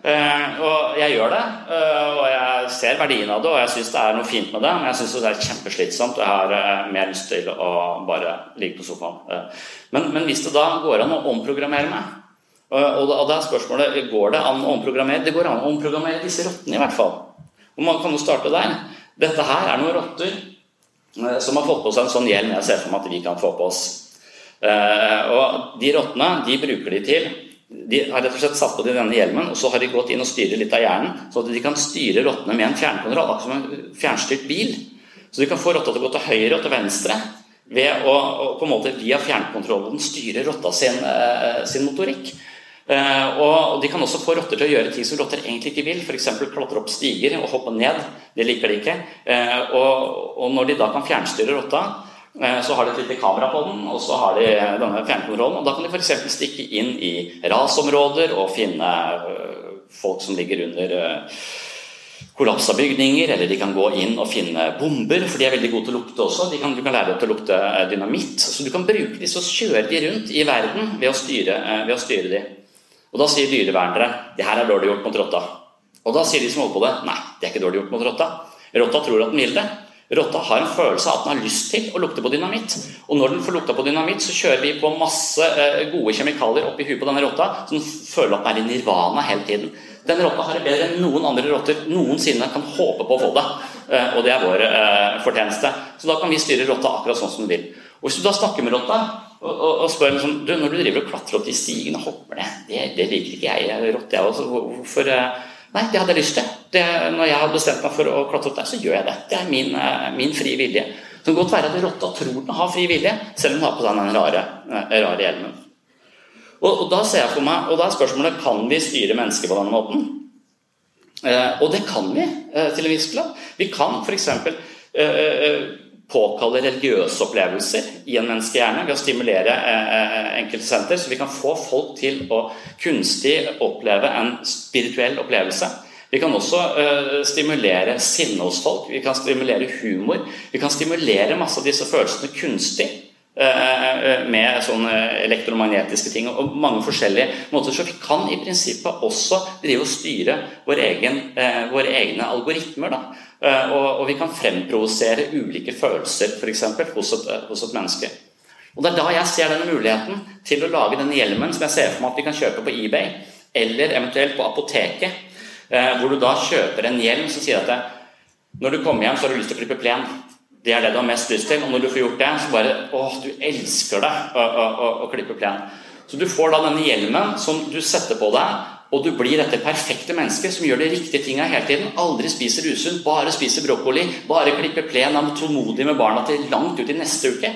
Uh, og jeg gjør det, uh, og jeg ser verdien av det, og jeg syns det er noe fint med det. Men jeg syns det er kjempeslitsomt, og jeg har uh, mer lyst til å bare ligge på sofaen. Men, men, hvis det da går an å omprogrammere meg og da er spørsmålet går det an å omprogrammere. Det går an å omprogrammere disse rottene, i hvert fall. Og man kan jo starte der. Dette her er noen rotter eh, som har fått på seg en sånn hjelm jeg ser for meg at vi kan få på oss. Eh, og de rottene de bruker de til De har rett og slett satt på dem denne hjelmen, og så har de gått inn og styrer litt av hjernen, sånn at de kan styre rottene med en fjernkontroll, akkurat som en fjernstyrt bil. Så de kan få rotta til å gå til høyre og til venstre ved å, på en måte via fjernkontrollen styre rotta sin, eh, sin motorikk. Eh, og De kan også få rotter til å gjøre ting som rotter egentlig ikke vil, f.eks. klatre opp stiger og hoppe ned. Det liker de ikke. Eh, og, når de da kan fjernstyre rotta, eh, så har de et lite kamera på den, og så har de denne fjernkontrollen. og Da kan de f.eks. stikke inn i rasområder og finne folk som ligger under kollapsa bygninger, eller de kan gå inn og finne bomber, for de er veldig gode til å lukte også. Kan, du kan lære dem til å lukte dynamitt. Så du kan bruke disse og kjøre de rundt i verden ved å styre, ved å styre de. Og Da sier dyrevernere det her er dårlig gjort mot rotta. Og da sier de som holder på det, nei, det er ikke dårlig gjort mot rotta. Rotta tror at den vil det. Rotta har en følelse av at den har lyst til å lukte på dynamitt. Og når den får lukta på dynamitt, så kjører vi på masse eh, gode kjemikalier oppi huet på denne rotta, den føler at den er i nirvana hele tiden. Den rotta har det bedre enn noen andre rotter noensinne kan håpe på å få det. Eh, og det er vår eh, fortjeneste. Så da kan vi styre rotta akkurat sånn som den vil. Og Hvis du da snakker med rotta og, og, og spør liksom, du, når du driver og klatrer opp de stigene og hopper ned, det, det liker ikke jeg. jeg rotte, jeg også. Hvorfor eh, Nei, det hadde jeg lyst til. Det, når jeg har bestemt meg for å klatre opp der, så gjør jeg det. Det er min, eh, min frie vilje. Det kan godt være at rotta tror den har fri vilje, selv om den har på seg den rare, eh, rare hjelmen. Og, og, da ser jeg for meg, og da er spørsmålet kan vi styre mennesker på denne måten. Eh, og det kan vi eh, til en viss grad. Vi kan f.eks. Eh, påkalle religiøse opplevelser i en menneskehjerne ved å stimulere eh, eh, enkelte senter, så vi kan få folk til å kunstig oppleve en spirituell opplevelse. Vi kan også eh, stimulere sinne hos folk, vi kan stimulere humor. Vi kan stimulere masse av disse følelsene kunstig med sånne elektromagnetiske ting og mange forskjellige måter. Så vi kan i prinsippet også drive og styre vår egen, våre egne algoritmer. da Eh, og, og vi kan fremprovosere ulike følelser eksempel, hos, eh, hos et menneske. Og Det er da jeg ser denne muligheten til å lage denne hjelmen som jeg ser for meg at vi kan kjøpe på eBay, eller eventuelt på apoteket, eh, hvor du da kjøper en hjelm som sier at når du kommer hjem, så har du lyst til å klippe plen. Det er det du har mest lyst til. Og når du får gjort det, så bare Åh, du elsker det å, å, å, å klippe plen. Så du får da denne hjelmen som du setter på deg, og du blir dette perfekte mennesket som gjør de riktige tinga hele tiden. Aldri spiser usunt, bare spiser brokkoli, bare klipper plen, er tålmodig med barna til langt ut i neste uke.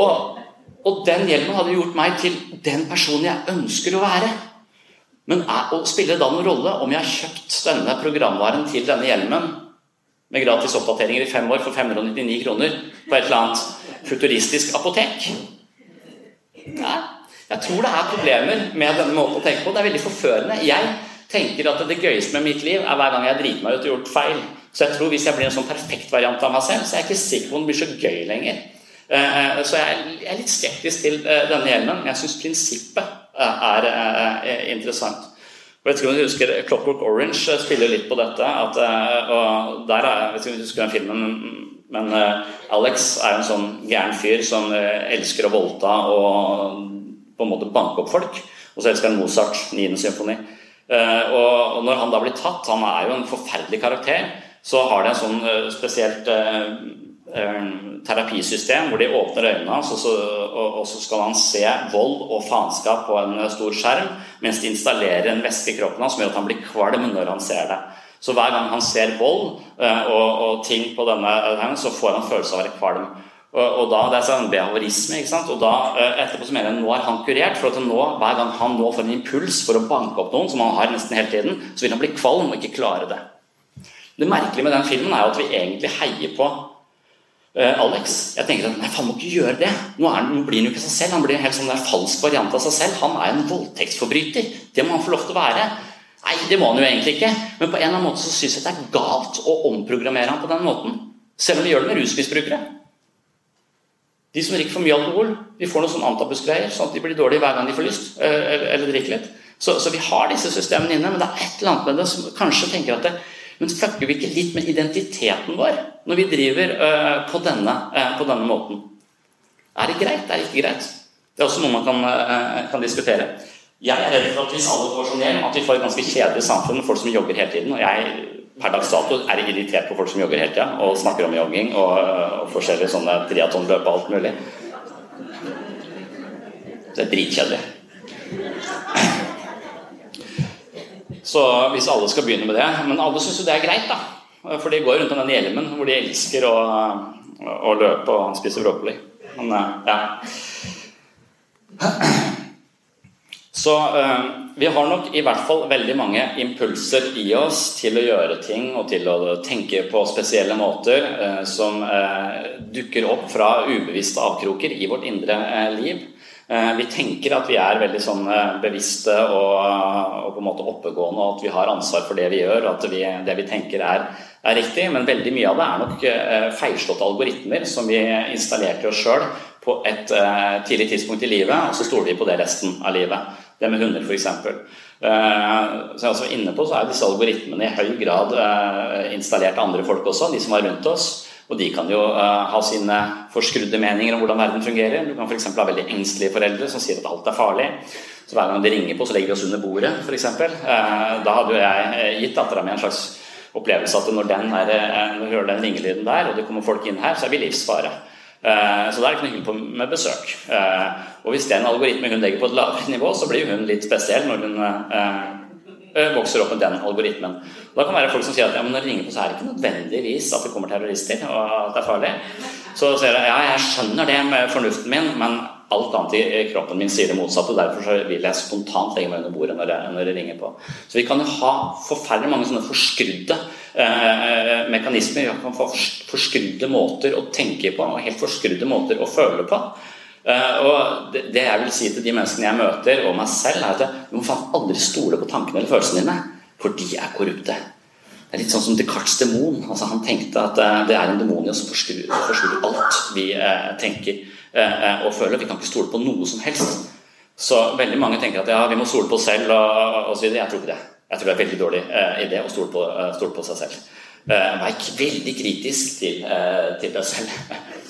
Og, og den hjelmen hadde gjort meg til den personen jeg ønsker å være. Men er, og spiller det da noen rolle om jeg har kjøpt denne programvaren til denne hjelmen med gratis oppdateringer i fem år for 599 kroner på et eller annet futuristisk apotek? Nei. Jeg tror det er problemer med denne måten å tenke på. Det er veldig forførende. Jeg tenker at det gøyeste med mitt liv er hver gang jeg driter meg ut og gjort feil. Så jeg tror hvis jeg blir en sånn perfekt variant av meg selv, så er jeg ikke sikker på om det blir så gøy lenger. Eh, eh, så jeg er litt skeptisk til eh, denne hjelmen. Men jeg syns prinsippet er interessant. Jeg vet ikke om du husker Clockwork Orange spiller litt på dette. At, og der er, vet ikke om du husker den filmen, men Alex er en sånn gæren fyr som elsker å voldta og på en måte banke opp folk. Og så elsker han Mozart, 9. symfoni. Og, når han da blir tatt, han er jo en forferdelig karakter, så har det en sånn spesielt terapisystem hvor de åpner øynene hans, og, og, og, så skal han se vold og faenskap på en stor skjerm, mens de installerer en væske i kroppen hans som gjør at han blir kvalm når han ser det. Så hver gang han ser vold og, ting på denne, så får han følelse av å være kvalm. Og, og da, Det er sånn behaverisme. ikke sant? Og da eh, etterpå så mener jeg nå er han kurert. for at nå, Hver gang han nå får en impuls for å banke opp noen, som han har nesten hele tiden, så vil han bli kvalm og ikke klare det. Det merkelige med den filmen er jo at vi egentlig heier på Alex. Jeg tenker at nei, faen må ikke gjøre det. Nå, er, nå blir han jo ikke seg selv. Han blir en helt sånn der falsk variant av seg selv. Han er en voldtektsforbryter. Det må han få lov til å være. Nei, det må han jo egentlig ikke. Men på en eller annen måte så syns jeg det er galt å omprogrammere han på den måten. Selv om vi gjør det med rusmisbrukere. De som drikker for mye alkohol, de får noen sånn antabusgreier, sånn at de blir dårlige hver gang de får lyst eh, eller drikker litt. Så, så, vi har disse systemene inne, men det er et eller annet med det som kanskje tenker at det, Men fucker vi ikke litt med identiteten vår når vi driver uh, på, denne, uh, på, denne, måten? Er det greit? Er det ikke greit? Det er også noe man kan, uh, kan diskutere. Jeg er redd for at hvis alle får sånn hjem, at vi får et ganske kjedelig samfunn med folk som jogger hele tiden. og jeg per dags dato er irritert på folk som jogger hele tida og snakker om jogging og, og forskjellige sånne triatonløp og alt mulig. Det er dritkjedelig. Så hvis alle skal begynne med det Men alle syns jo det er greit, da. For de går rundt med den hjelmen hvor de elsker å, å løpe og spise broccoli. Men ja. Så eh, vi har nok i hvert fall veldig mange impulser i oss til å gjøre ting og til å tenke på spesielle måter eh, som eh, dukker opp fra ubevisste avkroker i vårt indre eh, liv. Eh, vi tenker at vi er veldig sånn eh, bevisste og, og, på en måte oppegående, og at vi har ansvar for det vi gjør, at vi, det vi tenker er, er, riktig. Men veldig mye av det er nok feilslåtte algoritmer som vi installerte oss sjøl på et tidlig tidspunkt i livet, og så stoler vi på det resten av livet. Det med hunder, f.eks. Eh, så jeg også inne på, så er disse algoritmene i høy grad eh, installert av andre folk også, de som var rundt oss. Og de kan jo uh, ha sine forskrudde meninger om hvordan verden fungerer. Du kan f.eks. ha veldig engstelige foreldre som sier at alt er farlig. Så hver gang de ringer på, så legger de oss under bordet, f.eks. Uh, da hadde jo jeg gitt dattera mi en slags opplevelse at når den, her, når hører den ringelyden der, og det kommer folk inn her, så er vi livsfare. Eh, så det er ikke noe hyggelig med besøk. Eh, og hvis det er en algoritme hun legger på et lavere nivå, så blir hun litt spesiell når hun eh, vokser opp med den algoritmen. Da kan det være folk som sier at ja, men når det ringer på, så er det ikke nødvendigvis at det kommer terrorister og at det er farlig. Så sier de ja, jeg skjønner det med fornuften min, men alt annet i kroppen min sier det motsatte. Derfor så vil jeg spontant legge meg under bordet når jeg, når jeg ringer på. Så vi kan jo ha forferdelig mange sånne forskrudde eh, mekanismer. Vi kan få forskrudde måter å tenke på og helt forskrudde måter å føle på. Uh, og det, det, jeg vil si til de menneskene jeg møter, og meg selv, er at du må faen aldri stole på tankene eller følelsene dine, for de er korrupte. Det er litt sånn som Descartes' demon. Altså, han tenkte at uh, det er en demon i oss som forstyrrer alt vi uh, tenker. Eh, eh, og føler. Vi kan ikke stole på noe som helst. Så veldig mange tenker at ja, vi må stole på oss selv og, så videre. Jeg tror ikke det. Jeg tror det er en veldig dårlig idé å stole på, stole på seg selv. Vær veldig kritisk til, til deg selv. [laughs]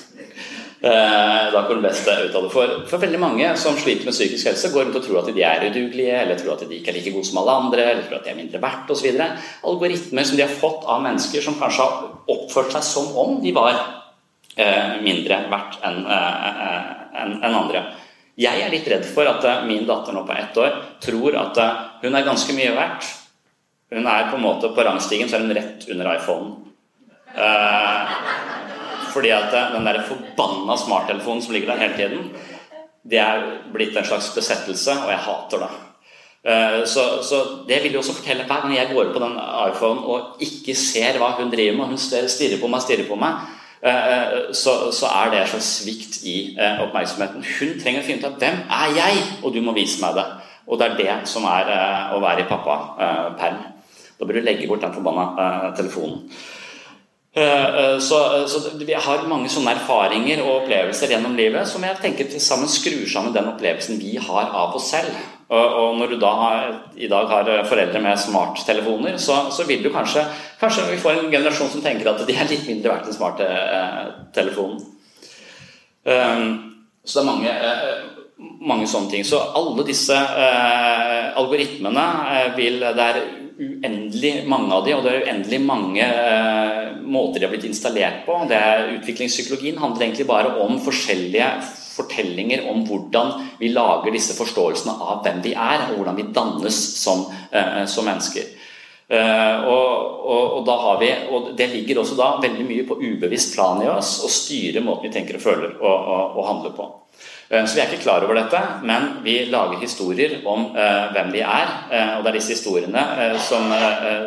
da kommer det beste ut. For, for veldig mange som sliter med psykisk helse, går rundt og tror at de er udugelige, eller tror at de ikke er like gode som alle andre, eller tror at de er mindre verdt osv. Algoritmer som de har fått av mennesker som kanskje har oppført seg som om de var eh, mindre verdt enn en, en andre. Jeg er litt redd for at min datter nå på ett år tror at hun er ganske mye verdt. Hun er på en måte på rangstigen så er hun rett under iPhonen. Eh, fordi at den der forbanna smarttelefonen som ligger der hele tiden, det er blitt en slags besettelse, og jeg hater det. Eh, så, så, det vil jo også fortelle hver gang jeg går på den iPhonen og ikke ser hva hun driver med, hun stirrer på meg, stirrer på meg, eh, så, så er det en slags svikt i eh, oppmerksomheten. Hun trenger å finne ut av hvem er jeg, og du må vise meg det. Og det er det som er å være i pappaperm. Da bør du legge bort den forbanna telefonen. Så, så, Vi har mange sånne erfaringer og opplevelser gjennom livet som jeg tenker til sammen skrur sammen den opplevelsen vi har av oss selv. Og når du da har, i dag har foreldre med smarttelefoner, så, så, vil du kanskje Kanskje vi får en generasjon som tenker at de er litt mindre verdt enn smarttelefonen. Så det er mange, mange sånne ting. Så alle disse algoritmene vil Det er uendelig mange av de, og det er uendelig mange måter de har blitt installert på. Det er Utviklingspsykologien handler egentlig bare om forskjellige fortellinger om hvordan vi lager disse forståelsene av hvem vi er, og hvordan vi dannes som, eh, som mennesker. Uh, og, og, og, da har vi, og Det ligger også da veldig mye på ubevisst plan i oss å styre måten vi tenker og føler og, og handler på. Uh, så Vi er ikke klar over dette, men vi lager historier om uh, hvem vi er. og det er disse historiene som,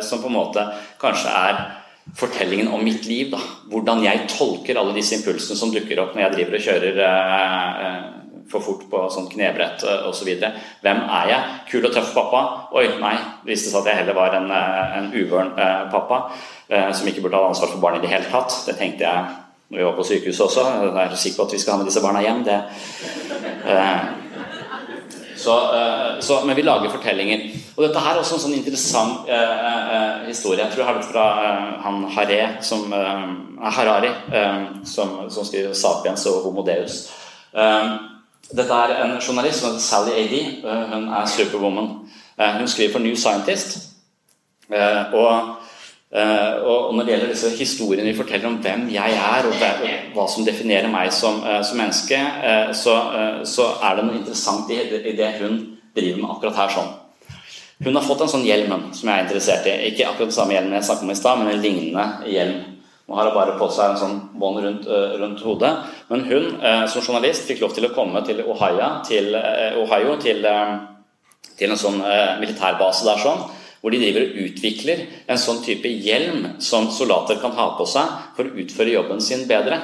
som, på en måte kanskje er fortellingen om mitt liv. Da. Hvordan jeg tolker alle disse impulsene som dukker opp når jeg driver og kjører eh, eh for fort på sånn knebrett eh, osv. Hvem er jeg? Kul og tøff pappa? Oi, nei. Det viste seg at jeg heller var en, eh, en uvøren eh, pappa eh, som ikke burde ha ansvar for barn i det hele tatt. Det tenkte jeg når vi var på sykehuset også. Jeg er sikker på at vi skal ha med disse barna hjem. Det, eh, så, uh, så, men vi lager fortellinger. Og dette her er også en sånn interessant eh, uh, historie. Jeg tror jeg har det fra han Haré, som, Harari, som, som, skriver 'Sapiens' og 'Homo Deus'. dette er en journalist som heter Sally A.D. hun er superwoman. hun skriver for New Scientist. og og når det gjelder disse historiene vi forteller om hvem jeg er, og hva som definerer meg som, uh, som menneske, uh, så, så, er det noe interessant i, det hun driver med akkurat her. sånn. Hun har fått en sånn hjelm som jeg er interessert i. Ikke akkurat den samme hjelmen jeg snakket om i stad, men en lignende hjelm. Nå har hun bare på seg en sånn bånd rundt, rundt, hodet. Men hun som journalist fikk lov til å komme til Ohio, til, Ohio, til, til en sånn militærbase der sånn hvor de driver og utvikler en sånn type hjelm som soldater kan ha på seg for å utføre jobben sin bedre.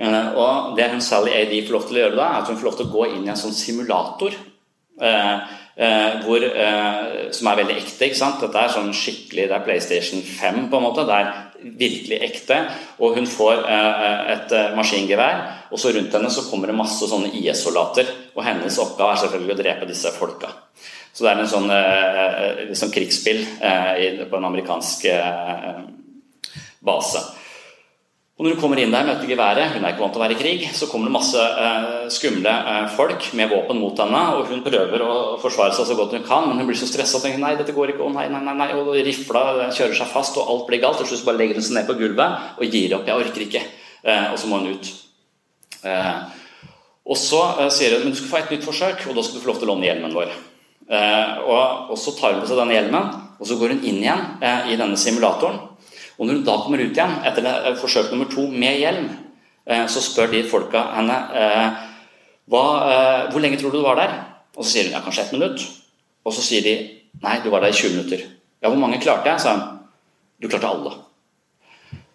Eh, og Det hun Sally AD får lov til å gjøre da, er at hun får lov til å gå inn i en sånn simulator. Eh, eh, hvor, som er veldig ekte. ikke sant? Dette er sånn skikkelig, det er PlayStation 5 på en måte. Det er virkelig ekte. Og hun får et maskingevær, og så rundt henne så kommer det masse sånne IS-soldater. Og hennes oppgave er selvfølgelig å drepe disse folka. Så det er en sånn eh, liksom krigsspill eh, på en amerikansk eh, base. Og Når du kommer inn der, møter geværet, hun er ikke vant til å være i krig, så kommer det masse eh, skumle eh, folk med våpen mot henne, og hun prøver å forsvare seg så godt hun kan, men hun blir så stressa og tenker nei, dette går ikke, å nei, nei, nei, nei, og rifla kjører seg fast, og alt blir galt. Til slutt bare legger hun seg ned på gulvet og gir opp, jeg orker ikke, eh, og så må hun ut. og så sier hun men du skal få et nytt forsøk, og da skal du få lov til å låne hjelmen vår. Eh, og, så tar hun på seg denne hjelmen, og så går hun inn igjen eh, i denne simulatoren. Og når hun da kommer ut igjen etter eh, forsøk nummer to med hjelm, så spør de folka henne hva, hvor lenge tror du du var der? Og så sier hun ja, kanskje ett minutt. Og så sier de nei, du var der i 20 minutter. Ja, hvor mange klarte jeg? sa hun. Du klarte alle.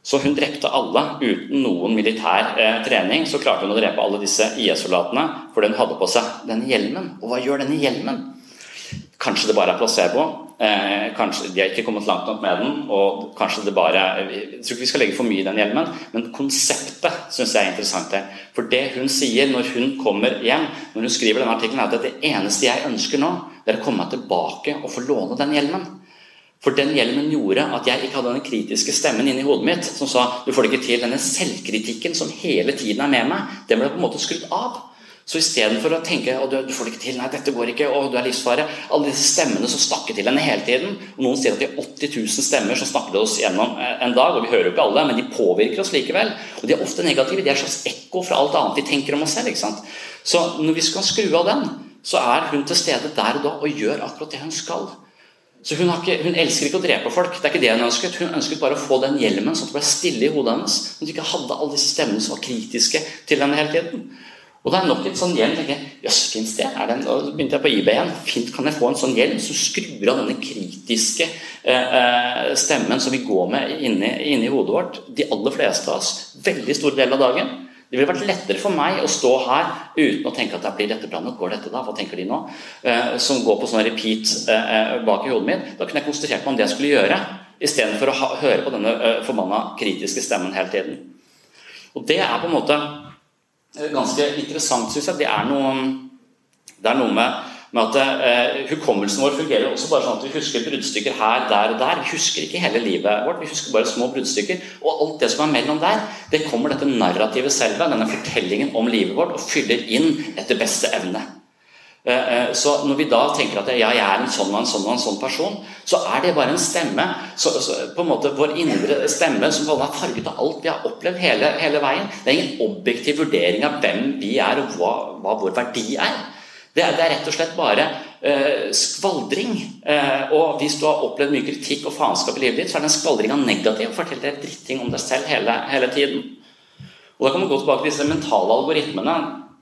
Så hun drepte alle uten noen militær eh, trening. Så klarte hun å drepe alle disse IS-soldatene fordi hun hadde på seg denne hjelmen. Og hva gjør denne hjelmen? Kanskje det bare er placebo. Eh, kanskje De har ikke kommet langt nok med den. og kanskje det bare Jeg tror ikke vi skal legge for mye i den hjelmen, men konseptet syns jeg er interessant. her. For det hun sier når hun kommer hjem, når hun skriver denne artikkelen, er at det eneste jeg ønsker nå, det er å komme meg tilbake og få låne den hjelmen. For den hjelmen gjorde at jeg ikke hadde den kritiske stemmen inni hodet mitt som sa du får det ikke til. Denne selvkritikken som hele tiden er med meg, den ble på en måte skrudd av. Så istedenfor å tenke at du, du får det ikke til, nei, dette går ikke, å, du er livsfare Alle disse stemmene som snakker til henne hele tiden. og Noen sier at er 80 000 stemmer som snakker til oss gjennom eh, en dag. og Vi hører jo ikke alle, men de påvirker oss likevel. Og de er ofte negative. De er et slags ekko fra alt annet vi tenker om oss selv. ikke sant? Så når vi skal skru av den, så er hun til stede der og da og gjør akkurat det hun skal. Så hun, ikke, hun, elsker ikke å drepe folk. det er ikke det Hun ønsket Hun ønsket bare å få den hjelmen, sånn at det ble stille i hodet hennes. Sånn at hun ikke hadde alle disse stemmene som var kritiske til henne hele tiden. Og det er nok et sånn hjelm. jeg, Jøss, det? Er den? og så begynte jeg på eBay igjen. Fint, kan jeg få en sånn hjelm som skrur av denne kritiske eh, eh, stemmen som vi går med inni, inni hodet vårt, de aller fleste av oss, veldig stor del av dagen. Det ville vært lettere for meg å stå her uten å tenke at blir dette bra går dette da, hva tenker de nå? Eh, som går på sånn repeat eh, eh, bak i hodet mitt. Da kunne jeg konsentrert meg om det jeg skulle gjøre, istedenfor å ha, høre på denne eh, forbanna kritiske stemmen hele tiden. Og det er på en måte ganske interessant, syns jeg. Det er noe, det er noe med, med at eh, Hukommelsen vår fungerer også bare sånn at vi husker bruddstykker her, der og der. Vi husker ikke hele livet vårt, vi husker bare små bruddstykker. Og alt det som er mellom der, det kommer dette narrativet selve, denne fortellingen om livet vårt, og fyller inn etter beste evne. Eh, eh, så når vi da tenker at ja, jeg er en sånn og en sånn og en sånn person, så er det bare en stemme. Så, så på en måte Vår indre stemme som er farget av alt vi har opplevd hele, hele, veien. Det er ingen objektiv vurdering av hvem vi er, og hva, hva vår verdi er. Det er, det er, rett og slett bare eh, skvaldring. Eh, og hvis du har opplevd mye kritikk og faenskap i livet ditt, så er det en skvaldring av negativ. Fortell deg dritting om deg selv hele, hele tiden. Og Da kan man gå tilbake til disse mentale algoritmene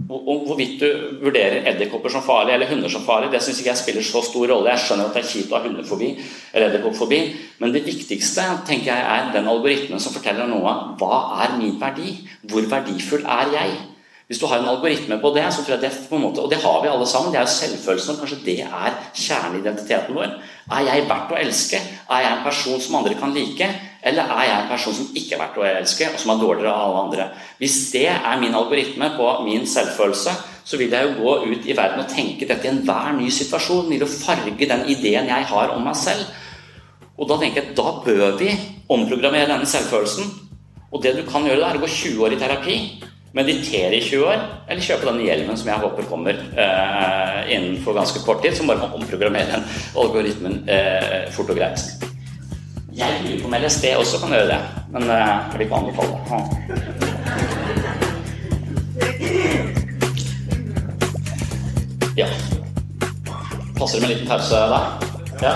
om hvorvidt du vurderer edderkopper som farlig eller hunder som farlig, det syns ikke jeg spiller så stor rolle. Jeg skjønner at det er kjipt å ha hundefobi eller edderkoppfobi, men det viktigste tenker jeg er den algoritmen som forteller noe. om Hva er min verdi? Hvor verdifull er jeg? Hvis du har en algoritme på det, så tror jeg det på en måte, og det har vi alle sammen, det er jo selvfølelsen, kanskje det er kjerneidentiteten vår. Er jeg verdt å elske? Er jeg en person som andre kan like? Eller er jeg en person som ikke er verdt å elske, og som er dårligere av alle andre? Hvis det er min algoritme på min selvfølelse, så vil jeg jo gå ut i verden og tenke dette i enhver ny situasjon. Vil jo farge den ideen jeg har om meg selv. Og da tenker jeg at da bør vi omprogrammere denne selvfølelsen. Og det du kan gjøre, da er å gå 20 år i terapi meditere i 20 år, eller kjøpe denne hjelmen som jeg håper kommer eh, innenfor ganske kort tid, som bare må omprogrammere den algoritmen eh, fort og greit. Jeg lurer på om LSD også kan gjøre det, men eh, jeg vil ikke anbefale det. Ja. Passer det med en liten pause der? Ja.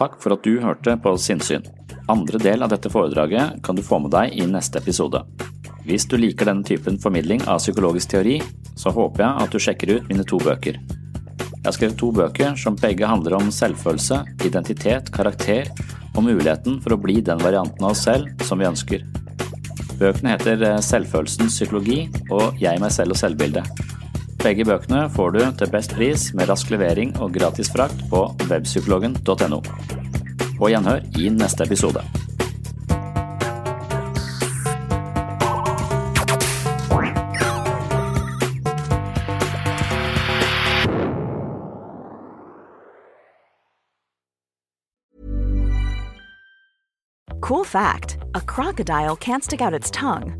Takk for at du hørte på Sinnsyn. Andre del av dette foredraget kan du få med deg i neste episode. Hvis du liker denne typen formidling av psykologisk teori, så håper jeg at du sjekker ut mine to bøker. Jeg har skrevet to bøker som begge handler om selvfølelse, identitet, karakter og muligheten for å bli den varianten av oss selv som vi ønsker. Bøkene heter Selvfølelsens psykologi og Jeg, meg selv og selvbildet. Begge bøkene får du til best pris med rask levering og gratis frakt på webpsykologen.no. På gjenhør i neste episode. Cool fact a crocodile can't stick out its tongue.